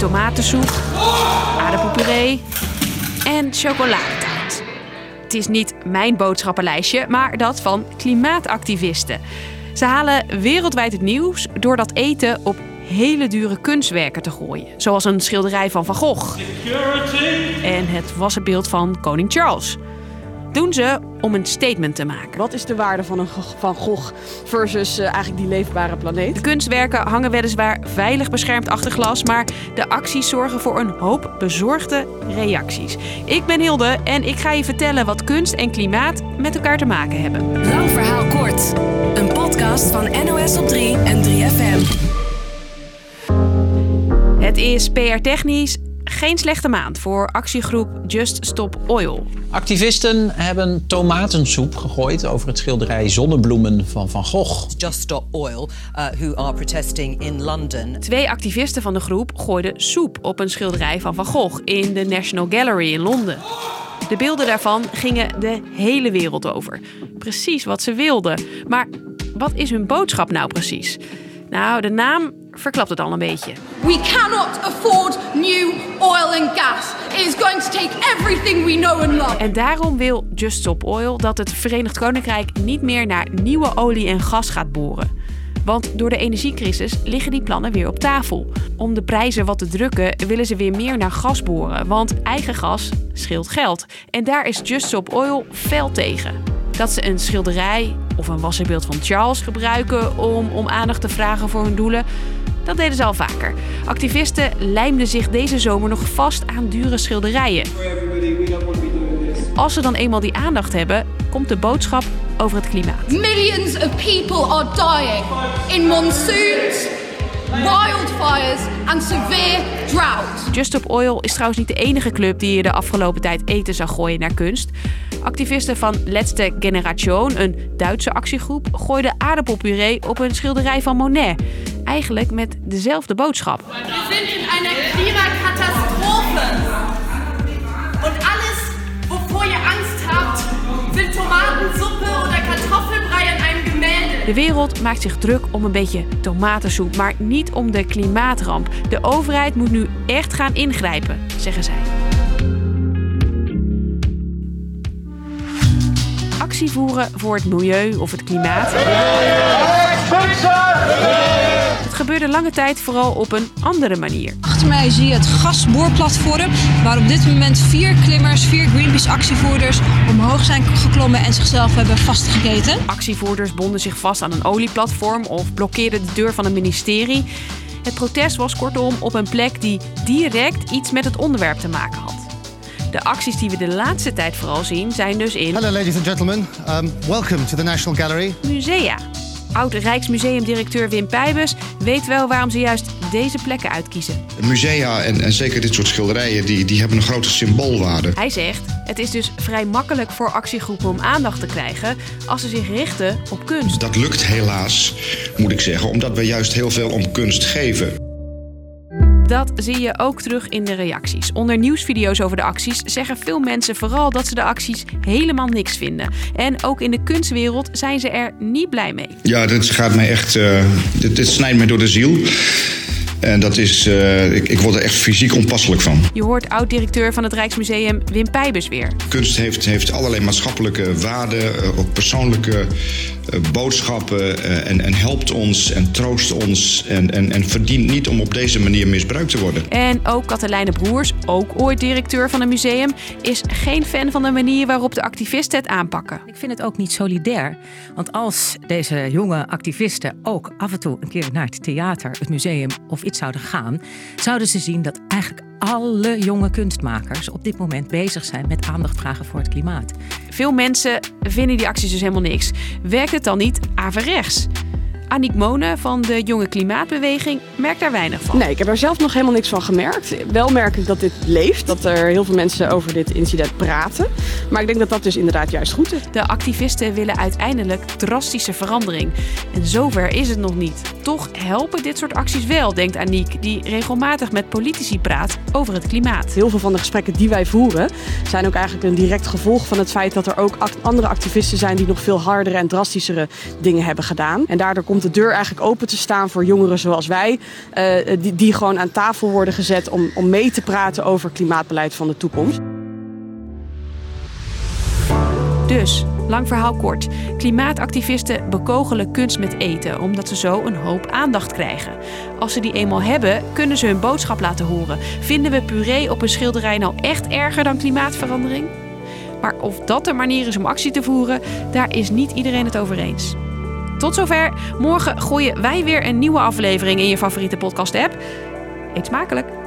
tomatensoep, aardappelpuree en chocoladetaart. Het is niet mijn boodschappenlijstje, maar dat van klimaatactivisten. Ze halen wereldwijd het nieuws door dat eten op hele dure kunstwerken te gooien. Zoals een schilderij van Van Gogh. En het wassenbeeld van koning Charles. Doen ze om een statement te maken. Wat is de waarde van een Van Gogh versus uh, eigenlijk die leefbare planeet? De kunstwerken hangen weliswaar veilig beschermd achter glas, maar de acties zorgen voor een hoop bezorgde reacties. Ik ben Hilde en ik ga je vertellen wat kunst en klimaat met elkaar te maken hebben. Lang verhaal kort. Een podcast van NOS op 3 en 3FM. Het is PR-technisch geen slechte maand voor actiegroep Just Stop Oil. Activisten hebben tomatensoep gegooid over het schilderij Zonnebloemen van Van Gogh. Just Stop Oil, uh, who are protesting in London. Twee activisten van de groep gooiden soep op een schilderij van Van Gogh in de National Gallery in Londen. De beelden daarvan gingen de hele wereld over. Precies wat ze wilden. Maar wat is hun boodschap nou precies? Nou, de naam verklapt het al een beetje. We cannot afford new oil and gas. It is going to take everything we know and love. En daarom wil Just Stop Oil dat het Verenigd Koninkrijk niet meer naar nieuwe olie en gas gaat boren. Want door de energiecrisis liggen die plannen weer op tafel. Om de prijzen wat te drukken willen ze weer meer naar gas boren, want eigen gas scheelt geld. En daar is Just Stop Oil fel tegen. Dat ze een schilderij of een wassenbeeld van Charles gebruiken om, om aandacht te vragen voor hun doelen, dat deden ze al vaker. Activisten lijmden zich deze zomer nog vast aan dure schilderijen. Als ze dan eenmaal die aandacht hebben, komt de boodschap over het klimaat. Millions of people are dying in monsoons, wildfires and severe drought. Just Stop Oil is trouwens niet de enige club die je de afgelopen tijd eten zou gooien naar kunst. Activisten van Letzte Generation, een Duitse actiegroep, gooiden aardappelpuree op een schilderij van Monet. Eigenlijk met dezelfde boodschap. We zijn in een klimakatastrophe. En alles waarvoor je angst hebt, zijn tomatensoep of De wereld maakt zich druk om een beetje tomatensoep, maar niet om de klimaatramp. De overheid moet nu echt gaan ingrijpen, zeggen zij. actie voeren voor het milieu of het klimaat. Het gebeurde lange tijd vooral op een andere manier. Achter mij zie je het gasboorplatform, waar op dit moment vier klimmers, vier Greenpeace-actievoerders omhoog zijn geklommen en zichzelf hebben vastgeketen. Actievoerders bonden zich vast aan een olieplatform of blokkeerden de deur van een ministerie. Het protest was kortom op een plek die direct iets met het onderwerp te maken had. De acties die we de laatste tijd vooral zien zijn dus in... Hello ladies and gentlemen, um, welcome to the National Gallery. Musea. Oud-Rijksmuseumdirecteur Wim Pijbus weet wel waarom ze juist deze plekken uitkiezen. Musea en, en zeker dit soort schilderijen, die, die hebben een grote symboolwaarde. Hij zegt, het is dus vrij makkelijk voor actiegroepen om aandacht te krijgen als ze zich richten op kunst. Dat lukt helaas, moet ik zeggen, omdat we juist heel veel om kunst geven. Dat zie je ook terug in de reacties. Onder nieuwsvideo's over de acties zeggen veel mensen vooral dat ze de acties helemaal niks vinden. En ook in de kunstwereld zijn ze er niet blij mee. Ja, dit gaat mij echt. Uh, dit, dit snijdt mij door de ziel. En dat is, uh, ik, ik word er echt fysiek onpasselijk van. Je hoort oud-directeur van het Rijksmuseum Wim Pijbus weer. Kunst heeft, heeft allerlei maatschappelijke waarden, uh, ook persoonlijke boodschappen. En, en, helpt ons en troost ons. En, en, en verdient niet om op deze manier misbruikt te worden. En ook Katelijne Broers, ook ooit directeur van een museum, is geen fan van de manier waarop de activisten het aanpakken. Ik vind het ook niet solidair. Want als deze jonge activisten ook af en toe een keer naar het theater, het museum of zouden gaan, zouden ze zien dat eigenlijk alle jonge kunstmakers op dit moment bezig zijn met aandacht vragen voor het klimaat. Veel mensen vinden die acties dus helemaal niks. Werkt het dan niet averechts? Aniek Monen van de Jonge Klimaatbeweging merkt daar weinig van. Nee, ik heb er zelf nog helemaal niks van gemerkt. Wel merk ik dat dit leeft, dat er heel veel mensen over dit incident praten. Maar ik denk dat dat dus inderdaad juist goed is. De activisten willen uiteindelijk drastische verandering. En zover is het nog niet. Toch helpen dit soort acties wel, denkt Aniek, die regelmatig met politici praat over het klimaat. Heel veel van de gesprekken die wij voeren zijn ook eigenlijk een direct gevolg van het feit dat er ook andere activisten zijn die nog veel hardere en drastischere dingen hebben gedaan. En daardoor komt de deur eigenlijk open te staan voor jongeren zoals wij. Uh, die, die gewoon aan tafel worden gezet om, om mee te praten over klimaatbeleid van de toekomst. Dus, lang verhaal kort. Klimaatactivisten bekogelen kunst met eten, omdat ze zo een hoop aandacht krijgen. Als ze die eenmaal hebben, kunnen ze hun boodschap laten horen. Vinden we puree op een schilderij nou echt erger dan klimaatverandering? Maar of dat de manier is om actie te voeren, daar is niet iedereen het over eens. Tot zover. Morgen gooien wij weer een nieuwe aflevering in je favoriete podcast-app. Eet smakelijk!